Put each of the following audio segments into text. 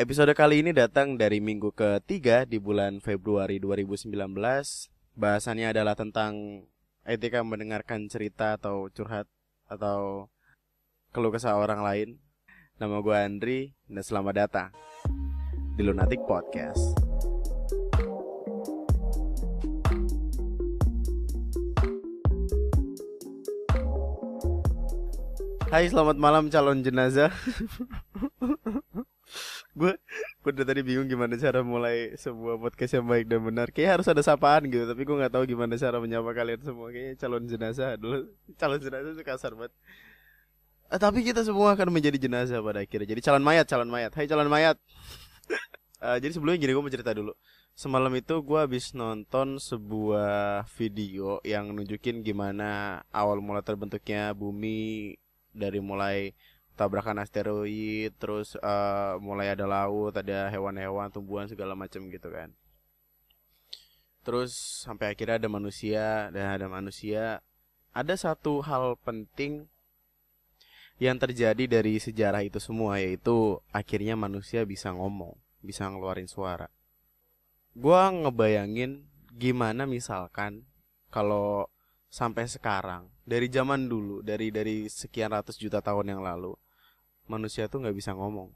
Episode kali ini datang dari minggu ketiga di bulan Februari 2019. Bahasannya adalah tentang etika mendengarkan cerita atau curhat atau keluh kesah orang lain. Nama gue Andri dan selamat datang di Lunatic Podcast. Hai selamat malam calon jenazah Gue gue dari tadi bingung gimana cara mulai sebuah podcast yang baik dan benar. Kayaknya harus ada sapaan gitu Tapi gue gak tahu gimana cara menyapa kalian semua. Kayaknya calon jenazah dulu Calon jenazah itu kasar banget. Eh, Tapi kita semua akan menjadi jenazah pada akhirnya. Jadi calon mayat, calon mayat. Hai calon mayat. Uh, Jadi sebelumnya gini gue mau cerita dulu. Semalam itu gue habis nonton sebuah video yang nunjukin gimana awal mula terbentuknya bumi dari mulai tabrakan asteroid terus uh, mulai ada laut ada hewan-hewan tumbuhan segala macam gitu kan. Terus sampai akhirnya ada manusia dan ada manusia ada satu hal penting yang terjadi dari sejarah itu semua yaitu akhirnya manusia bisa ngomong bisa ngeluarin suara. Gua ngebayangin gimana misalkan kalau sampai sekarang dari zaman dulu dari dari sekian ratus juta tahun yang lalu manusia tuh nggak bisa ngomong.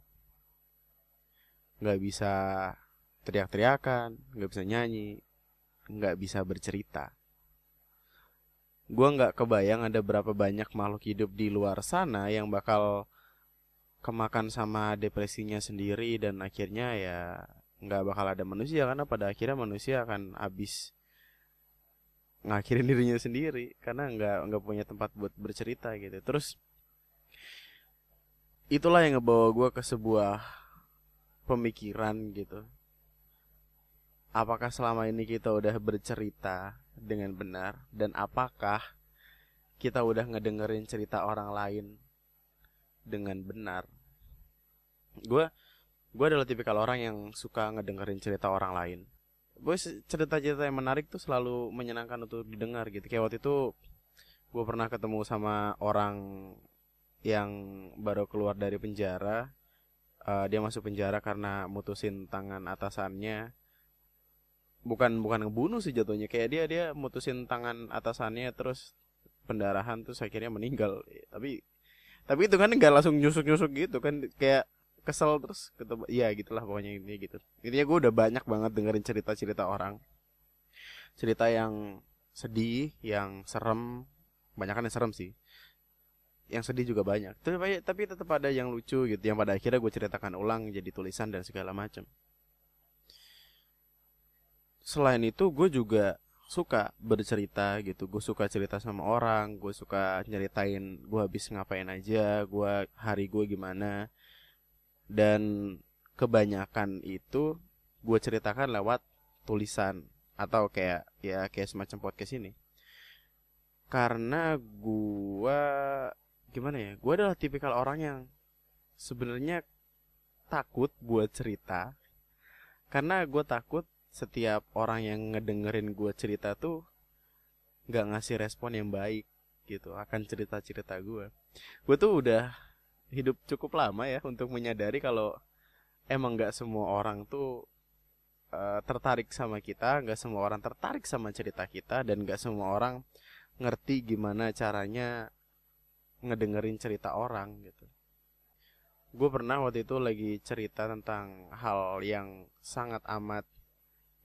Nggak bisa teriak-teriakan nggak bisa nyanyi nggak bisa bercerita. Gue nggak kebayang ada berapa banyak makhluk hidup di luar sana yang bakal kemakan sama depresinya sendiri dan akhirnya ya nggak bakal ada manusia karena pada akhirnya manusia akan habis ngakhirin dirinya sendiri karena nggak nggak punya tempat buat bercerita gitu. Terus itulah yang ngebawa gue ke sebuah pemikiran gitu. Apakah selama ini kita udah bercerita dengan benar? Dan apakah kita udah ngedengerin cerita orang lain dengan benar? Gue gue adalah tipikal orang yang suka ngedengerin cerita orang lain. Gue cerita-cerita yang menarik tuh selalu menyenangkan untuk didengar gitu. Kayak waktu itu gue pernah ketemu sama orang yang baru keluar dari penjara uh, dia masuk penjara karena mutusin tangan atasannya. Bukan bukan ngebunuh sih jatuhnya kayak dia dia mutusin tangan atasannya terus pendarahan terus akhirnya meninggal. Tapi tapi itu kan nggak langsung nyusuk nyusuk gitu kan kayak kesel terus ketemu ya gitulah pokoknya ini gitu. Intinya gue udah banyak banget dengerin cerita cerita orang. Cerita yang sedih yang serem banyak kan yang serem sih yang sedih juga banyak. Tapi tapi tetap ada yang lucu gitu yang pada akhirnya gue ceritakan ulang jadi tulisan dan segala macam selain itu gue juga suka bercerita gitu. Gue suka cerita sama orang gue suka nyeritain gue habis ngapain aja gue hari gue gimana. Dan kebanyakan itu gue ceritakan lewat tulisan atau kayak ya kayak semacam podcast ini. Karena gue gimana ya gue adalah tipikal orang yang sebenarnya takut buat cerita. Karena gue takut setiap orang yang ngedengerin gue cerita tuh nggak ngasih respon yang baik gitu akan cerita cerita gue. Gue tuh udah hidup cukup lama ya untuk menyadari kalau emang nggak semua orang tuh uh, tertarik sama kita, nggak semua orang tertarik sama cerita kita, dan nggak semua orang ngerti gimana caranya ngedengerin cerita orang gitu. Gue pernah waktu itu lagi cerita tentang hal yang sangat amat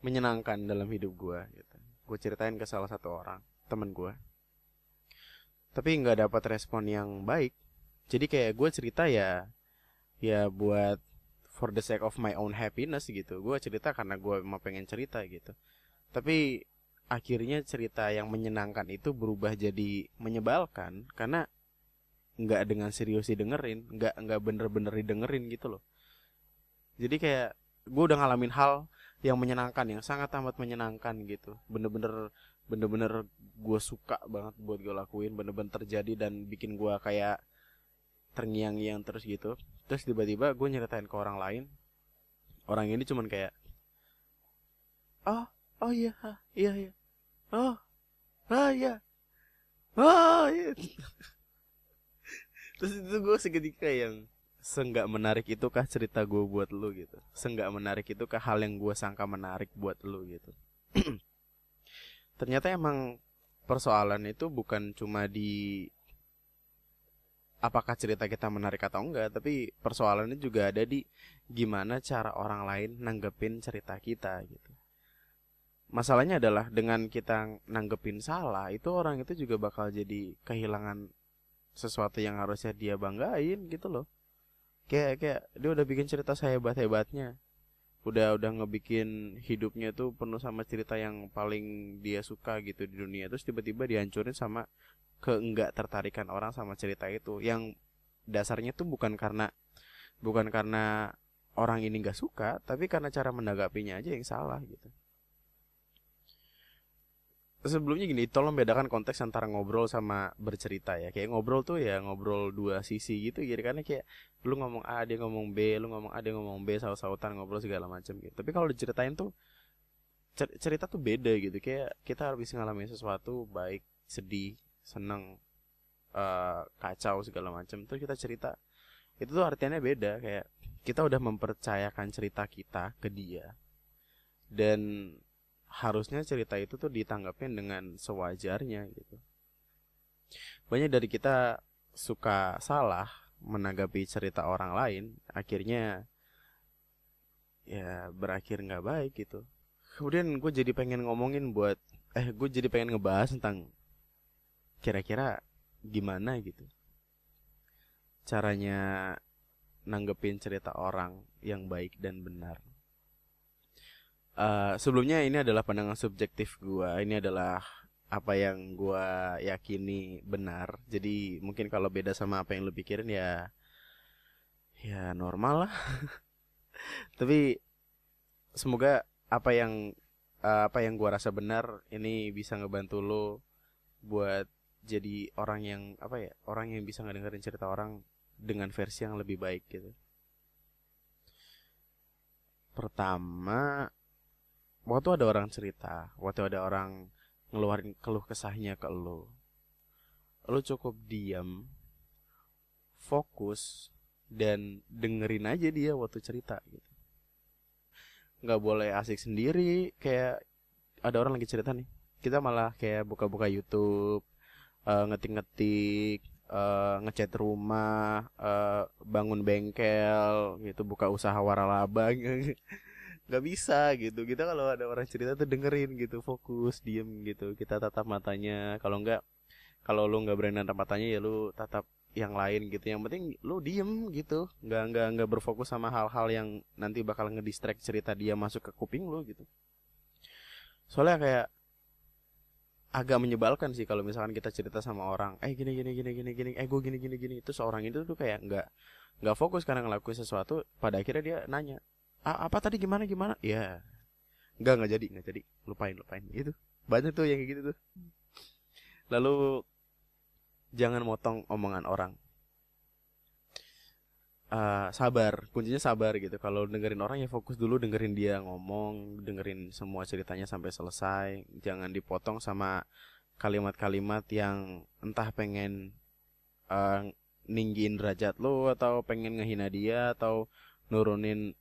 menyenangkan dalam hidup gue gitu. Gue ceritain ke salah satu orang, temen gue. Tapi nggak dapat respon yang baik jadi kayak gue cerita ya ya buat for the sake of my own happiness gitu gue cerita karena gue mau pengen cerita gitu tapi akhirnya cerita yang menyenangkan itu berubah jadi menyebalkan karena nggak dengan serius didengerin nggak nggak bener-bener didengerin gitu loh. Jadi kayak gue udah ngalamin hal yang menyenangkan yang sangat amat menyenangkan gitu. Bener-bener bener-bener gue suka banget buat gue lakuin bener-bener terjadi dan bikin gue kayak terngiang-ngiang terus gitu. Terus tiba-tiba gue nyeritain ke orang lain. Orang ini cuman kayak oh oh iya iya iya. Oh ah iya. Oh iya terus itu gue seketika yang Seenggak menarik itukah cerita gue buat lu? gitu. Seenggak menarik itukah hal yang gue sangka menarik buat lu? gitu. Ternyata emang persoalan itu bukan cuma di apakah cerita kita menarik atau enggak tapi persoalannya juga ada di gimana cara orang lain nanggepin cerita kita gitu. Masalahnya adalah dengan kita nanggepin salah itu orang itu juga bakal jadi kehilangan sesuatu yang harusnya dia banggain gitu loh. Kayak kayak dia udah bikin cerita sehebat hebatnya udah udah ngebikin hidupnya tuh penuh sama cerita yang paling dia suka gitu di dunia. Terus tiba-tiba dihancurin sama keenggak tertarikan orang sama cerita itu. Yang dasarnya tuh bukan karena bukan karena orang ini nggak suka tapi karena cara menanggapinya aja yang salah gitu sebelumnya gini tolong bedakan konteks antara ngobrol sama bercerita ya. Kayak ngobrol tuh ya ngobrol dua sisi gitu gitu karena kayak lu ngomong A dia ngomong B lu ngomong A dia ngomong B saut-sautan ngobrol segala macam gitu. Tapi kalau diceritain tuh cerita tuh beda gitu. Kayak kita harus bisa ngalamin sesuatu baik sedih seneng uh, kacau segala macam tuh kita cerita itu tuh artinya beda. Kayak kita udah mempercayakan cerita kita ke dia dan harusnya cerita itu tuh ditanggapin dengan sewajarnya gitu. Banyak dari kita suka salah menanggapi cerita orang lain akhirnya ya berakhir nggak baik gitu. Kemudian gue jadi pengen ngomongin buat eh gue jadi pengen ngebahas tentang kira-kira gimana gitu. Caranya nanggepin cerita orang yang baik dan benar Uh, sebelumnya ini adalah pandangan subjektif gua. Ini adalah apa yang gua yakini benar. Jadi mungkin kalau beda sama apa yang lu pikirin ya ya normal lah. Tapi semoga apa yang uh, apa yang gua rasa benar ini bisa ngebantu lo buat jadi orang yang apa ya orang yang bisa ngedengerin cerita orang dengan versi yang lebih baik gitu. Pertama waktu ada orang cerita waktu ada orang ngeluarin keluh kesahnya ke lo lo cukup diam fokus dan dengerin aja dia waktu cerita gitu. Nggak boleh asik sendiri kayak ada orang lagi cerita nih kita malah kayak buka-buka YouTube uh, ngetik-ngetik uh, ngecat rumah uh, bangun bengkel gitu buka usaha waralaba nggak bisa gitu. Kita kalau ada orang cerita tuh dengerin gitu fokus diem gitu. Kita tatap matanya. Kalau nggak kalau lu nggak berani tatap matanya ya lu tatap yang lain gitu. Yang penting lu diem gitu. Nggak nggak nggak berfokus sama hal-hal yang nanti bakal ngedistract cerita dia masuk ke kuping lu gitu. Soalnya kayak agak menyebalkan sih kalau misalkan kita cerita sama orang eh gini gini gini gini gini eh gue gini gini gini. Itu seorang itu tuh kayak nggak nggak fokus karena ngelakuin sesuatu pada akhirnya dia nanya A apa tadi gimana gimana? Ya. Nggak nggak jadi nggak jadi. Lupain lupain. Itu banyak tuh yang kayak gitu tuh. Lalu jangan motong omongan orang. Uh, sabar. Kuncinya sabar gitu. Kalau dengerin orang ya fokus dulu dengerin dia ngomong dengerin semua ceritanya sampai selesai. Jangan dipotong sama kalimat-kalimat yang entah pengen uh, ninggiin derajat lo atau pengen ngehina dia atau nurunin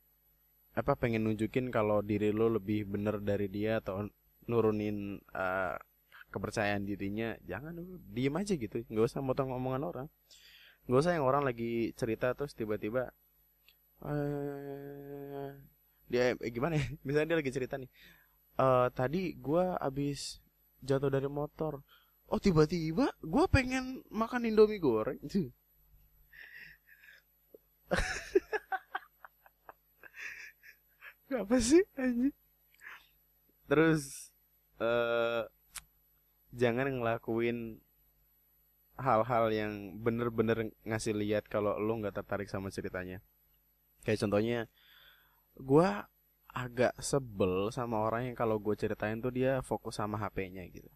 apa pengen nunjukin kalau diri lo lebih bener dari dia atau nurunin uh, kepercayaan dirinya jangan diem aja gitu. Nggak usah motong omongan orang. Nggak usah yang orang lagi cerita terus tiba-tiba uh, dia eh, gimana ya? Misalnya dia lagi cerita nih uh, tadi gue abis jatuh dari motor. Oh tiba-tiba gue pengen makan indomie goreng apa sih anjing? Terus uh, jangan ngelakuin hal-hal yang bener-bener ngasih lihat kalau lo nggak tertarik sama ceritanya. Kayak contohnya gue agak sebel sama orang yang kalau gue ceritain tuh dia fokus sama HP-nya gitu.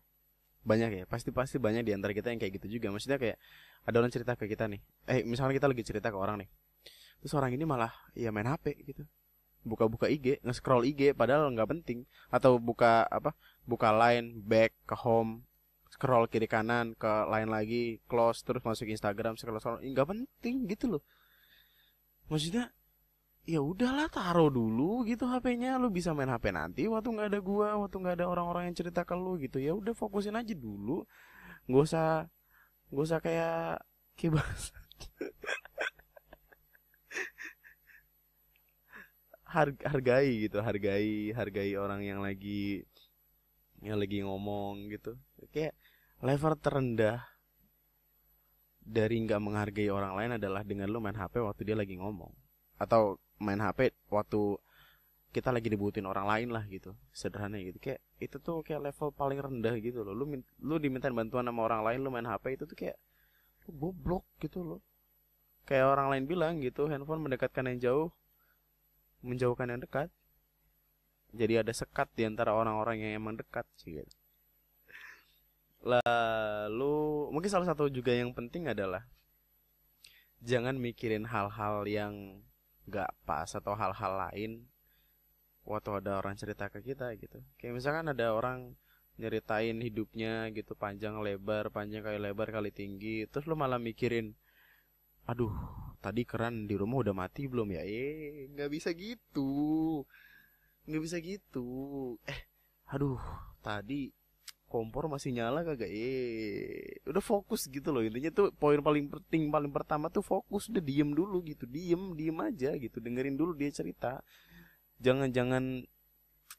Banyak ya pasti pasti banyak di antara kita yang kayak gitu juga. Maksudnya kayak ada orang cerita ke kita nih. Eh misalnya kita lagi cerita ke orang nih. Terus orang ini malah ya main HP gitu buka-buka IG, nge-scroll IG padahal nggak penting atau buka apa? Buka line, back ke home, scroll kiri kanan ke line lagi, close terus masuk Instagram, scroll scroll nggak penting gitu loh. maksudnya ya udahlah taruh dulu gitu HP-nya lu bisa main HP nanti waktu nggak ada gua waktu nggak ada orang-orang yang cerita ke lu gitu ya udah fokusin aja dulu nggak usah nggak usah kayak kibas hargai gitu hargai hargai orang yang lagi yang lagi ngomong gitu. Kayak level terendah dari nggak menghargai orang lain adalah dengan lu main HP waktu dia lagi ngomong. Atau main HP waktu kita lagi dibutuhin orang lain lah gitu sederhana gitu. Kayak itu tuh kayak level paling rendah gitu loh. Lu lu diminta bantuan sama orang lain lu main HP itu tuh kayak lu goblok gitu loh. Kayak orang lain bilang gitu handphone mendekatkan yang jauh menjauhkan yang dekat jadi ada sekat di antara orang-orang yang emang dekat sih gitu. lalu mungkin salah satu juga yang penting adalah jangan mikirin hal-hal yang gak pas atau hal-hal lain waktu ada orang cerita ke kita gitu kayak misalkan ada orang nyeritain hidupnya gitu panjang lebar panjang kali lebar kali tinggi terus lo malah mikirin aduh tadi keran di rumah udah mati belum ya? Eh nggak bisa gitu. Nggak bisa gitu. Eh aduh tadi kompor masih nyala kagak? Eh udah fokus gitu loh. Intinya tuh poin paling penting paling pertama tuh fokus. Udah diem dulu gitu. Diem diem aja gitu. Dengerin dulu dia cerita. Jangan jangan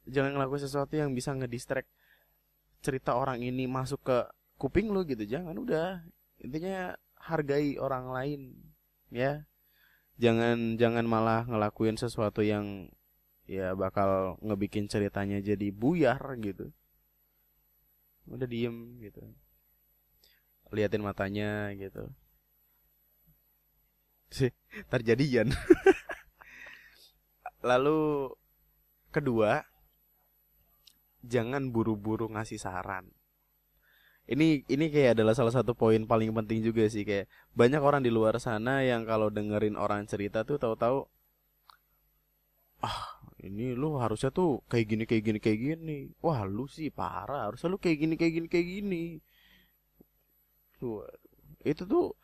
jangan ngelakuin sesuatu yang bisa ngedistract cerita orang ini masuk ke kuping lo gitu. Jangan udah. Intinya hargai orang lain ya. Jangan jangan malah ngelakuin sesuatu yang ya bakal ngebikin ceritanya jadi buyar gitu. Udah diem gitu. Liatin matanya gitu. Sih terjadian. Lalu kedua jangan buru-buru ngasih saran ini ini kayak adalah salah satu poin paling penting juga sih kayak banyak orang di luar sana yang kalau dengerin orang cerita tuh tahu-tahu ah ini lu harusnya tuh kayak gini kayak gini kayak gini. Wah lu sih parah harusnya lu kayak gini kayak gini kayak gini. Tuh itu tuh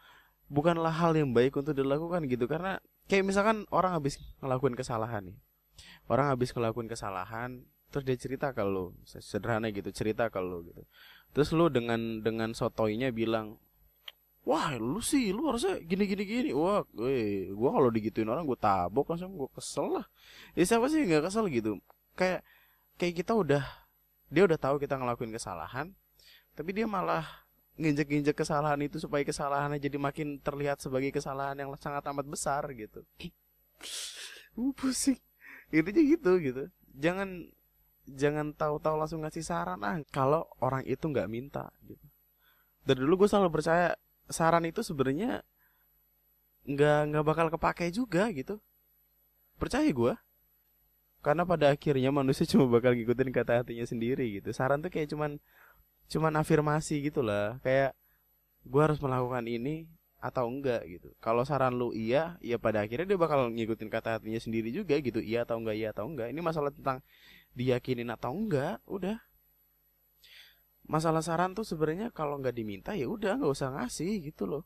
bukanlah hal yang baik untuk dilakukan gitu karena kayak misalkan orang habis ngelakuin kesalahan nih. Orang habis ngelakuin kesalahan terus dia cerita ke lu sederhana gitu cerita ke lu gitu. Terus lu dengan dengan sotoinya bilang wah lu sih lu harusnya gini gini gini. Wah gue gua kalau digituin orang gue tabok langsung gue kesel lah. Ya siapa sih nggak kesel gitu? Kayak kayak kita udah dia udah tahu kita ngelakuin kesalahan tapi dia malah nginjek-nginjek kesalahan itu supaya kesalahannya jadi makin terlihat sebagai kesalahan yang sangat amat besar gitu. Uh pusing. Intinya gitu gitu. Jangan jangan tahu-tahu langsung ngasih saran ah kalau orang itu nggak minta gitu. Dari dulu gue selalu percaya saran itu sebenarnya nggak nggak bakal kepake juga gitu. Percaya gue karena pada akhirnya manusia cuma bakal ngikutin kata hatinya sendiri gitu. Saran tuh kayak cuman cuman afirmasi gitulah kayak gue harus melakukan ini atau enggak gitu. Kalau saran lu iya ya pada akhirnya dia bakal ngikutin kata hatinya sendiri juga gitu. Iya atau enggak iya atau enggak. Ini masalah tentang diyakinin atau enggak udah. Masalah saran tuh sebenarnya kalau nggak diminta ya udah nggak usah ngasih gitu loh.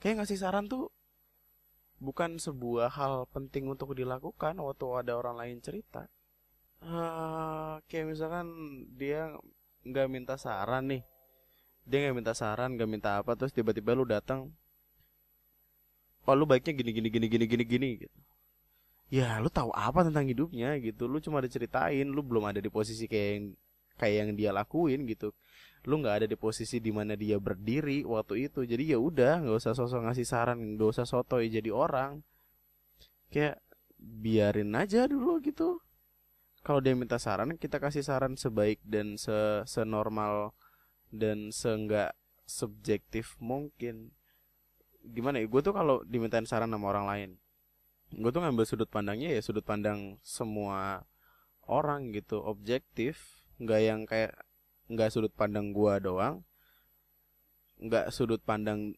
Kayak ngasih saran tuh bukan sebuah hal penting untuk dilakukan waktu ada orang lain cerita. Uh, kayak misalkan dia nggak minta saran nih. Dia nggak minta saran nggak minta apa terus tiba-tiba lu datang oh lu baiknya gini gini gini gini gini gini gitu. Ya lu tahu apa tentang hidupnya gitu. Lu cuma diceritain lu belum ada di posisi kayak yang kayak yang dia lakuin gitu. Lu nggak ada di posisi di mana dia berdiri waktu itu jadi ya udah nggak usah sosok ngasih saran nggak usah soto jadi orang. Kayak biarin aja dulu gitu. Kalau dia minta saran kita kasih saran sebaik dan se senormal dan seenggak subjektif mungkin gimana ya gue tuh kalau dimintain saran sama orang lain gue tuh ngambil sudut pandangnya ya sudut pandang semua orang gitu objektif nggak yang kayak nggak sudut pandang gue doang nggak sudut pandang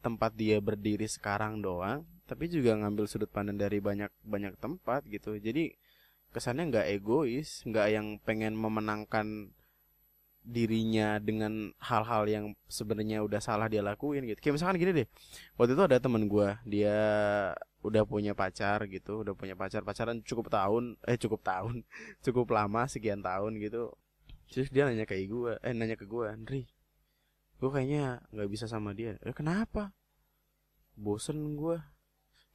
tempat dia berdiri sekarang doang tapi juga ngambil sudut pandang dari banyak banyak tempat gitu. Jadi kesannya nggak egois nggak yang pengen memenangkan dirinya dengan hal-hal yang sebenarnya udah salah dia lakuin gitu. Kayak misalkan gini deh waktu itu ada teman gue dia udah punya pacar gitu udah punya pacar pacaran cukup tahun eh cukup tahun cukup lama sekian tahun gitu. Terus dia nanya ke gue eh nanya ke gue Andri gue kayaknya nggak bisa sama dia. Eh, kenapa? Bosen gue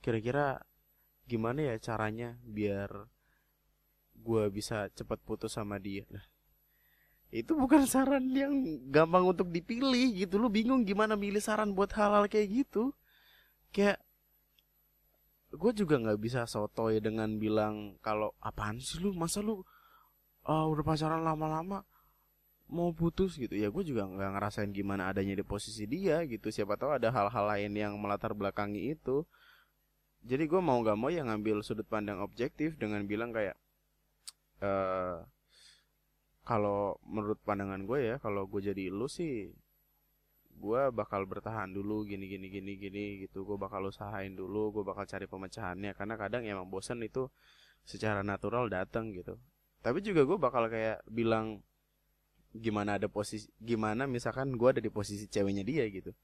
kira-kira gimana ya caranya biar gue bisa cepat putus sama dia? nah, itu bukan saran yang gampang untuk dipilih gitu. Lu bingung gimana milih saran buat halal kayak gitu. Kayak gue juga nggak bisa sotoy dengan bilang kalau apaan sih lu? Masa lu uh, udah pacaran lama-lama mau putus? Gitu. Ya gue juga nggak ngerasain gimana adanya di posisi dia gitu. Siapa tahu ada hal-hal lain yang melatar belakangi itu. Jadi gue mau nggak mau yang ngambil sudut pandang objektif dengan bilang kayak uh, kalau menurut pandangan gue ya kalau gue jadi lu sih gue bakal bertahan dulu gini gini gini gini gitu. Gue bakal usahain dulu gue bakal cari pemecahannya. Karena kadang emang bosan itu secara natural datang gitu. Tapi juga gue bakal kayak bilang gimana ada posisi gimana misalkan gue ada di posisi ceweknya dia gitu.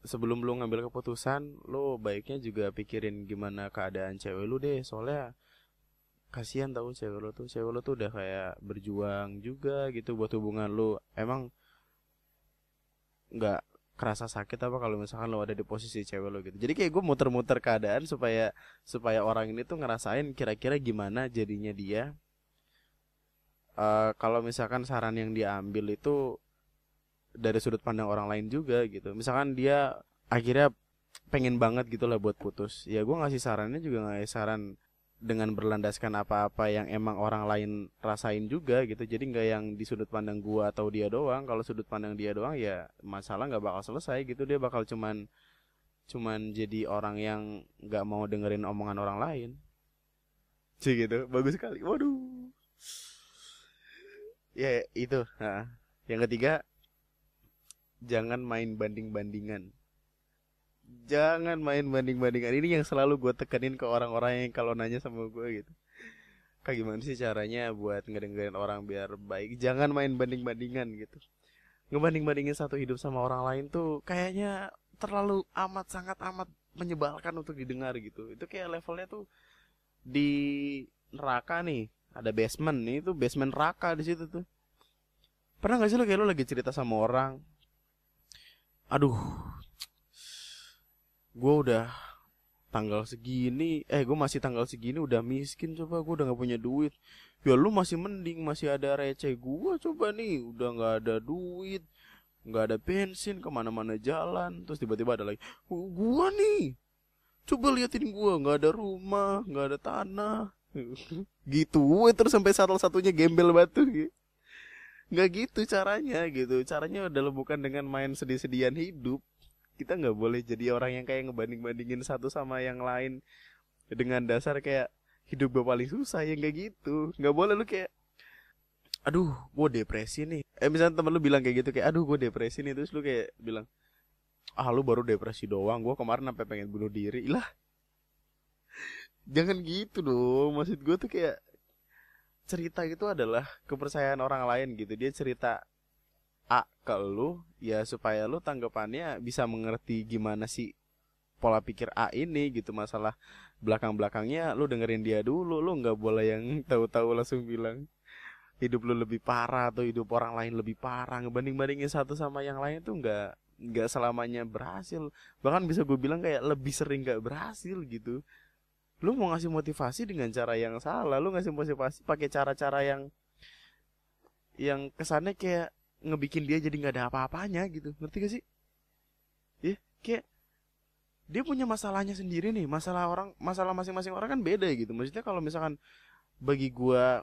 Sebelum lu ngambil keputusan lu baiknya juga pikirin gimana keadaan cewek lu deh. Soalnya kasihan tau cewek lu tuh. Cewek lu tuh udah kayak berjuang juga gitu buat hubungan lu emang nggak kerasa sakit apa kalau misalkan lo ada di posisi cewek lo gitu? Jadi kayak gue muter-muter keadaan supaya supaya orang ini tuh ngerasain kira-kira gimana jadinya dia. Uh, kalau misalkan saran yang diambil itu dari sudut pandang orang lain juga gitu. Misalkan dia akhirnya pengen banget gitu lah buat putus. Ya gue ngasih sarannya juga ngasih saran dengan berlandaskan apa-apa yang emang orang lain rasain juga gitu. Jadi nggak yang di sudut pandang gua atau dia doang. Kalau sudut pandang dia doang ya masalah nggak bakal selesai gitu. Dia bakal cuman cuman jadi orang yang nggak mau dengerin omongan orang lain. Sih gitu. Bagus sekali. Waduh. Ya itu. Nah. yang ketiga jangan main banding-bandingan jangan main banding-bandingan ini yang selalu gue tekenin ke orang-orang yang kalau nanya sama gue gitu. Kayak gimana sih caranya buat ngedengerin orang biar baik? Jangan main banding-bandingan gitu. Ngebanding-bandingin satu hidup sama orang lain tuh kayaknya terlalu amat sangat amat menyebalkan untuk didengar gitu. Itu kayak levelnya tuh di neraka nih. Ada basement nih itu basement neraka di situ tuh. Pernah gak sih lo kayak lo lagi cerita sama orang? Aduh gue udah tanggal segini eh gue masih tanggal segini udah miskin coba gue udah nggak punya duit. Ya lu masih mending masih ada receh gue coba nih udah nggak ada duit nggak ada bensin ke mana-mana jalan. Terus tiba-tiba ada lagi gue nih coba liatin gue nggak ada rumah nggak ada tanah. Gitu terus sampai satu-satunya gembel batu. Gitu nggak gitu caranya gitu caranya adalah bukan dengan main sedih-sedihan hidup kita nggak boleh jadi orang yang kayak ngebanding bandingin satu sama yang lain dengan dasar kayak hidup gue paling susah ya nggak gitu. Nggak boleh lu kayak aduh gue depresi nih. Eh misalnya temen lu bilang kayak gitu kayak aduh gue depresi nih. Terus lu kayak bilang ah lu baru depresi doang. Gue kemarin sampai pengen bunuh diri. Lah. Jangan gitu dong. Maksud gue tuh kayak cerita itu adalah kepercayaan orang lain gitu. Dia cerita A ke lu ya supaya lu tanggapannya bisa mengerti gimana sih pola pikir A ini gitu masalah belakang-belakangnya lu dengerin dia dulu lu nggak boleh yang tahu-tahu langsung bilang hidup lu lebih parah atau hidup orang lain lebih parah. Ngebanding-bandingin satu sama yang lain tuh nggak nggak selamanya berhasil. Bahkan bisa gue bilang kayak lebih sering nggak berhasil gitu. Lu mau ngasih motivasi dengan cara yang salah lu ngasih motivasi pakai cara-cara yang yang kesannya kayak ngebikin dia jadi nggak ada apa-apanya gitu. Ngerti gak sih? Ya yeah, kayak dia punya masalahnya sendiri nih. Masalah orang masalah masing-masing orang kan beda gitu. Maksudnya kalau misalkan bagi gua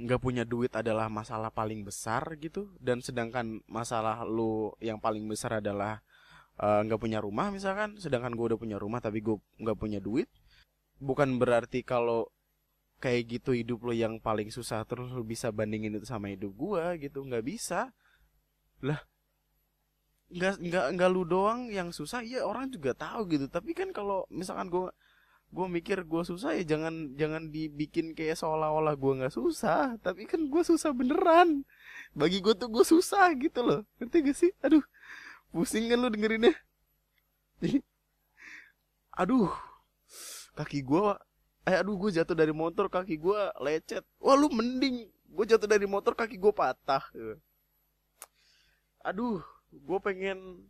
nggak punya duit adalah masalah paling besar gitu dan sedangkan masalah lu yang paling besar adalah eh, nggak uh, punya rumah misalkan sedangkan gua udah punya rumah tapi gua nggak punya duit bukan berarti kalau kayak gitu hidup lo yang paling susah terus lo bisa bandingin itu sama hidup gua gitu nggak bisa. Lah nggak nggak nggak lu doang yang susah ya orang juga tahu gitu. Tapi kan kalau misalkan gua gua mikir gua susah ya jangan jangan dibikin kayak seolah-olah gua nggak susah. Tapi kan gua susah beneran. Bagi gua tuh gua susah gitu loh. Ngerti gak sih? Aduh pusing kan lu dengerinnya. Aduh kaki gue eh aduh gue jatuh dari motor kaki gue lecet. Wah lu mending gue jatuh dari motor kaki gue patah aduh gue pengen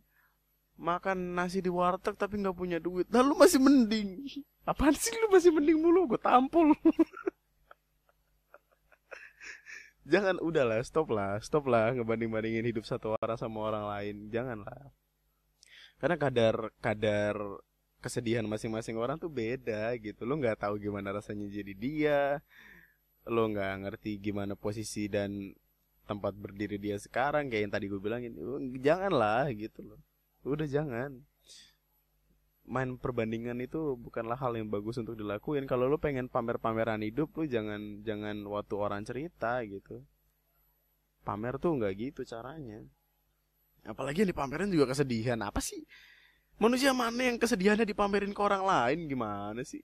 makan nasi di warteg tapi nggak punya duit. Lalu masih mending. Apaan sih lu masih mending mulu? Gue tampol. Jangan udahlah stop lah stop lah ngebanding bandingin hidup satu orang sama orang lain. Janganlah karena kadar kadar kesedihan masing-masing orang tuh beda gitu. Lo nggak tahu gimana rasanya jadi dia lo nggak ngerti gimana posisi dan tempat berdiri dia sekarang. Kayak yang tadi gue bilangin janganlah gitu loh. Udah jangan. Main perbandingan itu bukanlah hal yang bagus untuk dilakuin. Kalau lo pengen pamer-pameran hidup lo jangan jangan waktu orang cerita gitu. Pamer tuh nggak gitu caranya. Apalagi yang dipamerin juga kesedihan. Apa sih manusia mana yang kesedihannya dipamerin ke orang lain? Gimana sih?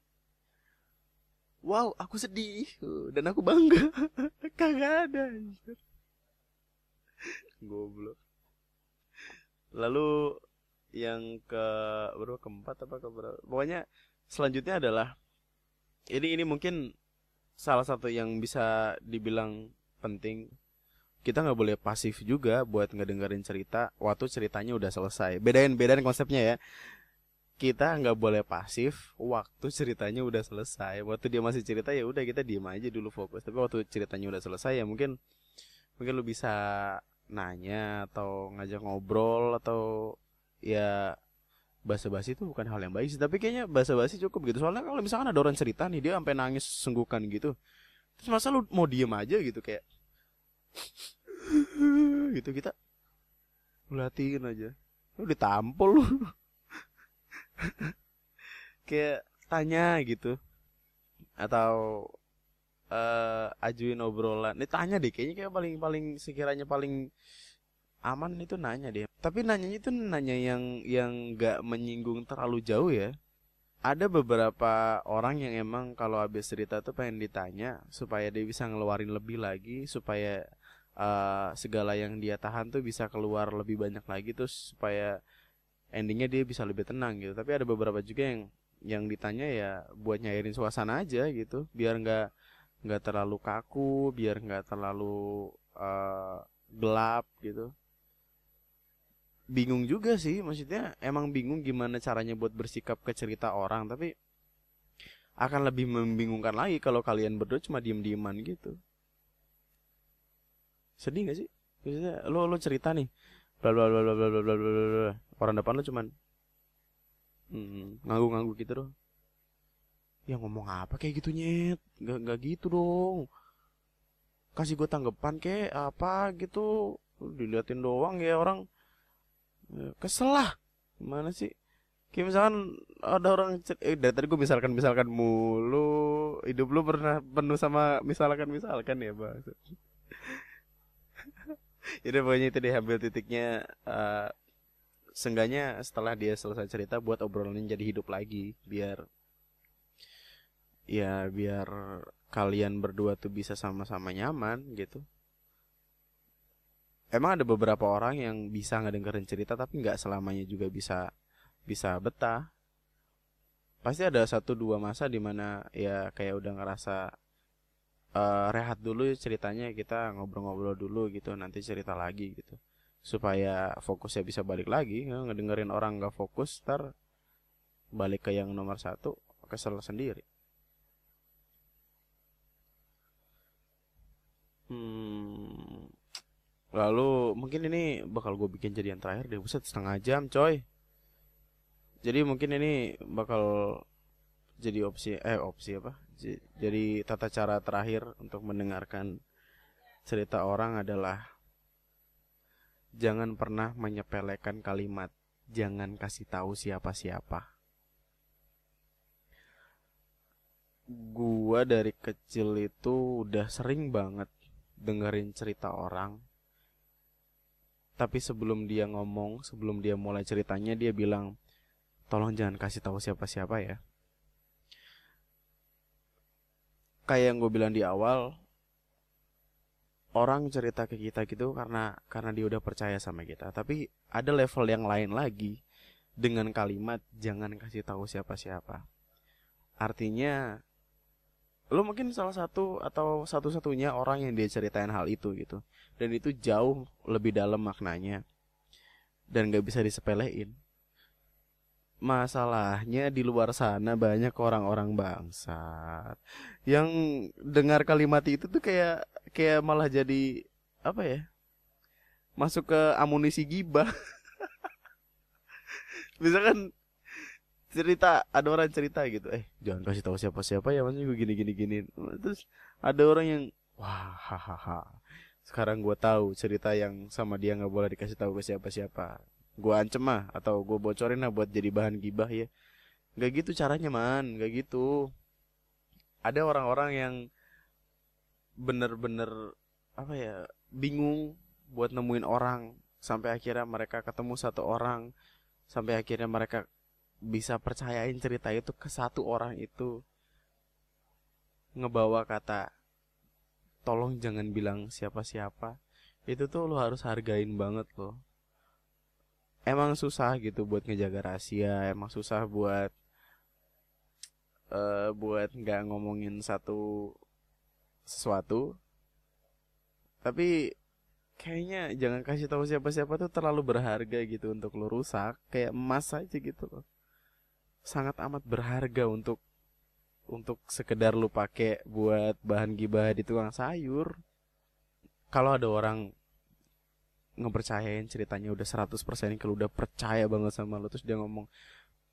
Wow aku sedih. Dan aku bangga. Kagak ada goblok. Lalu yang ke berapa? Keempat apa ke berapa? Pokoknya selanjutnya adalah ini ini mungkin salah satu yang bisa dibilang penting kita nggak boleh pasif juga buat ngedengerin cerita waktu ceritanya udah selesai. Bedain bedain konsepnya ya. Kita nggak boleh pasif waktu ceritanya udah selesai. Waktu dia masih cerita ya udah kita diem aja dulu fokus. Tapi waktu ceritanya udah selesai ya mungkin mungkin lu bisa nanya atau ngajak ngobrol atau ya basa-basi itu bukan hal yang baik sih. Tapi kayaknya basa-basi cukup gitu. Soalnya kalau misalkan ada orang cerita nih dia sampai nangis senggukan gitu. Terus masa lu mau diem aja gitu? Kayak gitu kita latihin aja. Lu ditampol lu. Kayak tanya gitu. Atau uh, ajuin obrolan. Ini tanya deh kayaknya kayak paling paling sekiranya paling aman itu nanya deh. Tapi nanyanya itu nanya yang yang nggak menyinggung terlalu jauh ya. Ada beberapa orang yang emang kalau habis cerita tuh pengen ditanya supaya dia bisa ngeluarin lebih lagi supaya uh, segala yang dia tahan tuh bisa keluar lebih banyak lagi terus supaya endingnya dia bisa lebih tenang gitu. Tapi ada beberapa juga yang yang ditanya ya buat nyairin suasana aja gitu. Biar nggak nggak terlalu kaku biar nggak terlalu uh, gelap gitu. Bingung juga sih maksudnya emang bingung gimana caranya buat bersikap ke cerita orang tapi akan lebih membingungkan lagi kalau kalian berdua cuma diem-dieman gitu sedih gak sih? Maksudnya lo lo cerita nih bla bla bla bla bla bla bla bla orang depan lo cuman hmm, nganggu-nganggu gitu doh ya ngomong apa kayak gitu nyet? Nggak nggak gitu dong. Kasih gue tanggapan kayak apa gitu. Diliatin doang ya orang. Ya, kesel lah. Sih? Kayak misalkan ada orang eh, dari tadi gue misalkan misalkan mulu hidup lu pernah penuh sama misalkan misalkan ya bang jadi pokoknya itu diambil titiknya uh, sengganya setelah dia selesai cerita buat obrolannya jadi hidup lagi biar ya biar kalian berdua tuh bisa sama-sama nyaman gitu. Emang ada beberapa orang yang bisa ngedengerin cerita tapi nggak selamanya juga bisa bisa betah. Pasti ada satu dua masa di mana ya kayak udah ngerasa uh, rehat dulu ceritanya kita ngobrol-ngobrol dulu gitu nanti cerita lagi gitu. Supaya fokusnya bisa balik lagi ya, ngedengerin orang nggak fokus ter balik ke yang nomor satu kesel sendiri. Hmm Lalu mungkin ini bakal gue bikin jadi yang terakhir deh. Buset setengah jam coy. Jadi mungkin ini bakal jadi opsi Eh opsi apa? Jadi tata cara terakhir untuk mendengarkan cerita orang adalah Jangan pernah menyepelekan kalimat Jangan kasih tahu siapa-siapa. Gua dari kecil itu udah sering banget dengerin cerita orang. Tapi sebelum dia ngomong sebelum dia mulai ceritanya dia bilang tolong jangan kasih tahu siapa-siapa ya kayak yang gue bilang di awal orang cerita ke kita gitu karena karena dia udah percaya sama kita. Tapi ada level yang lain lagi dengan kalimat jangan kasih tahu siapa-siapa. Artinya lo mungkin salah satu atau satu-satunya orang yang dia ceritain hal itu gitu. Dan itu jauh lebih dalam maknanya dan gak bisa disepelein masalahnya di luar sana banyak orang-orang bangsat. Yang dengar kalimat itu tuh kayak kayak malah jadi apa ya masuk ke amunisi gibah. Misalkan cerita ada orang cerita gitu eh jangan kasih tahu siapa siapa ya maksudnya gue gini gini gini. Terus ada orang yang wah hahaha. Sekarang gue tahu cerita yang sama dia nggak boleh dikasih tahu ke siapa siapa gue ancem mah atau gue bocorin lah buat jadi bahan gibah ya. Nggak gitu caranya man. Nggak gitu. Ada orang-orang yang bener-bener apa ya bingung buat nemuin orang sampai akhirnya mereka ketemu satu orang sampai akhirnya mereka bisa percayain cerita itu ke satu orang itu. Ngebawa kata tolong jangan bilang siapa-siapa. Itu tuh lo harus hargain banget loh emang susah gitu buat ngejaga rahasia emang susah buat uh, buat nggak ngomongin satu sesuatu. Tapi kayaknya jangan kasih tahu siapa-siapa tuh terlalu berharga gitu untuk lo rusak. Kayak emas aja gitu loh. Sangat amat berharga untuk untuk sekedar lu pakai buat bahan gibah di tukang sayur. Kalau ada orang ngepercayain ceritanya udah 100% kalau udah percaya banget sama lu terus dia ngomong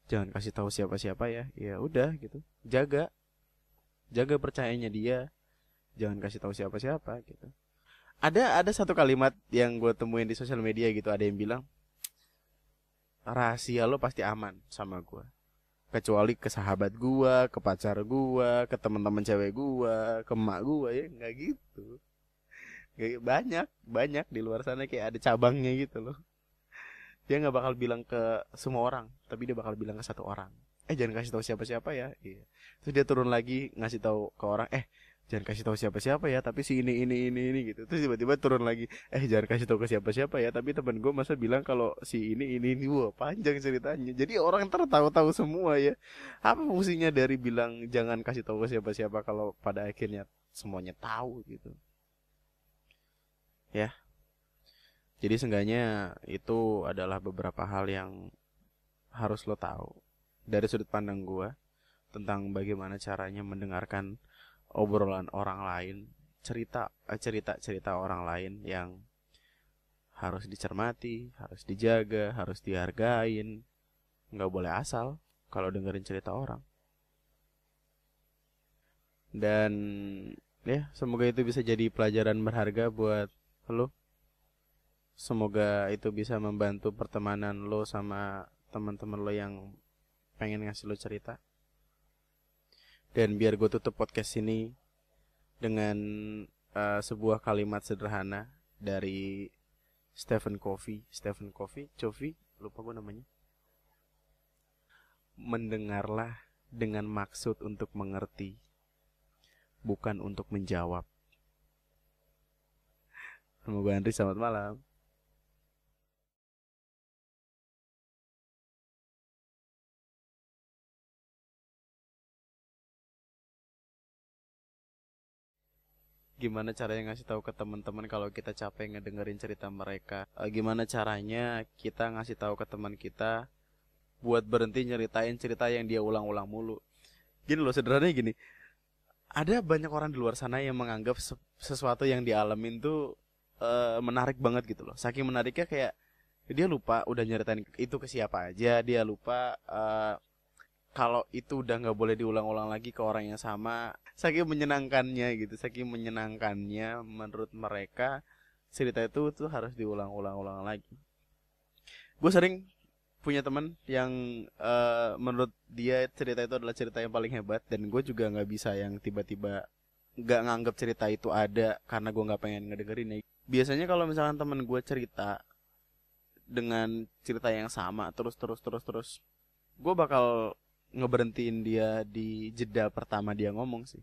jangan kasih tahu siapa-siapa ya. Ya udah gitu. Jaga. Jaga percayanya dia. Jangan kasih tahu siapa-siapa gitu. Ada ada satu kalimat yang gue temuin di sosial media gitu ada yang bilang rahasia lo pasti aman sama gue kecuali ke sahabat gua, ke pacar gua, ke teman-teman cewek gua, ke emak gua ya nggak gitu. Gak, banyak, banyak di luar sana kayak ada cabangnya gitu loh. Dia nggak bakal bilang ke semua orang, tapi dia bakal bilang ke satu orang. Eh jangan kasih tahu siapa-siapa ya. Iya. Terus dia turun lagi ngasih tahu ke orang, eh jangan kasih tahu siapa-siapa ya tapi si ini ini ini ini gitu terus tiba-tiba turun lagi eh jangan kasih tahu ke siapa-siapa ya tapi temen gue masa bilang kalau si ini ini ini wah panjang ceritanya jadi orang tertahu-tahu semua ya apa fungsinya dari bilang jangan kasih tahu ke siapa-siapa kalau pada akhirnya semuanya tahu gitu ya jadi seenggaknya itu adalah beberapa hal yang harus lo tahu dari sudut pandang gue tentang bagaimana caranya mendengarkan obrolan orang lain, cerita eh, cerita cerita orang lain yang harus dicermati, harus dijaga, harus dihargain. Nggak boleh asal kalau dengerin cerita orang. Dan ya, semoga itu bisa jadi pelajaran berharga buat lo. Semoga itu bisa membantu pertemanan lo sama teman-teman lo yang pengen ngasih lo cerita. Dan biar gue tutup podcast ini dengan uh, sebuah kalimat sederhana dari Stephen Covey, Stephen Covey, Covey, lupa gue namanya. Mendengarlah dengan maksud untuk mengerti, bukan untuk menjawab. Semoga Andri selamat malam. gimana caranya ngasih tahu ke teman-teman kalau kita capek ngedengerin cerita mereka? Uh, gimana caranya kita ngasih tahu ke teman kita buat berhenti nyeritain cerita yang dia ulang-ulang mulu? Gini loh sederhananya gini. Ada banyak orang di luar sana yang menganggap sesuatu yang dialamin tuh uh, menarik banget gitu loh. Saking menariknya kayak dia lupa udah nyeritain itu ke siapa aja dia lupa uh, kalau itu udah nggak boleh diulang-ulang lagi ke orang yang sama. Saking menyenangkannya gitu saking menyenangkannya menurut mereka cerita itu tuh harus diulang-ulang-ulang lagi. Gue sering punya teman yang uh, menurut dia cerita itu adalah cerita yang paling hebat dan gue juga nggak bisa yang tiba-tiba nggak nganggap cerita itu ada karena gue nggak pengen ngedengerin ya. Biasanya kalau misalkan temen gue cerita dengan cerita yang sama terus terus terus terus gue bakal ngeberhentiin dia di jeda pertama dia ngomong sih.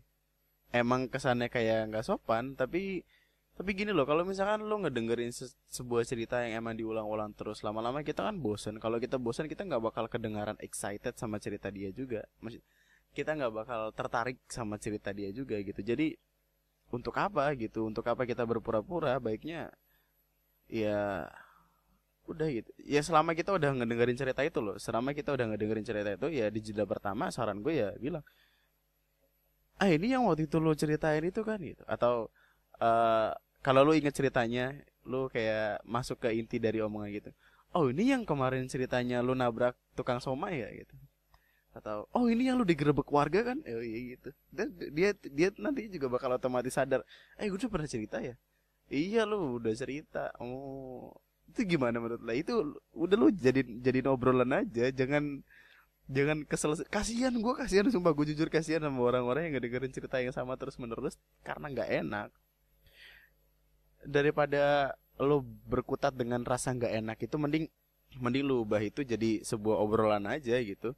Emang kesannya kayak nggak sopan tapi tapi gini loh kalau misalkan lo ngedengerin se- sebuah cerita yang emang diulang-ulang terus lama-lama kita kan bosen. Kalau kita bosen kita nggak bakal kedengaran excited sama cerita dia juga. Maksud- kita nggak bakal tertarik sama cerita dia juga gitu. Jadi untuk apa gitu? Untuk apa kita berpura-pura? Baiknya ya udah gitu. Ya selama kita udah ngedengerin cerita itu loh. Selama kita udah ngedengerin cerita itu ya di jeda pertama saran gue ya bilang ah ini yang waktu itu lo ceritain itu kan? Gitu. Atau eh kalau lu inget ceritanya lu kayak masuk ke inti dari omongan gitu. Oh ini yang kemarin ceritanya lu nabrak tukang somai ya? Gitu atau oh ini yang lu digerebek warga kan? Oh iya gitu. Dan dia dia nanti juga bakal otomatis sadar eh gue udah pernah cerita ya? Iya lu udah cerita. Oh itu gimana menurut lo? Itu udah lu jadi jadi obrolan aja jangan jangan kesel kasihan gue kasihan sumpah gue jujur kasihan sama orang-orang yang gak dengerin cerita yang sama terus menerus karena nggak enak. Daripada lo berkutat dengan rasa nggak enak itu mending mending lu ubah itu jadi sebuah obrolan aja gitu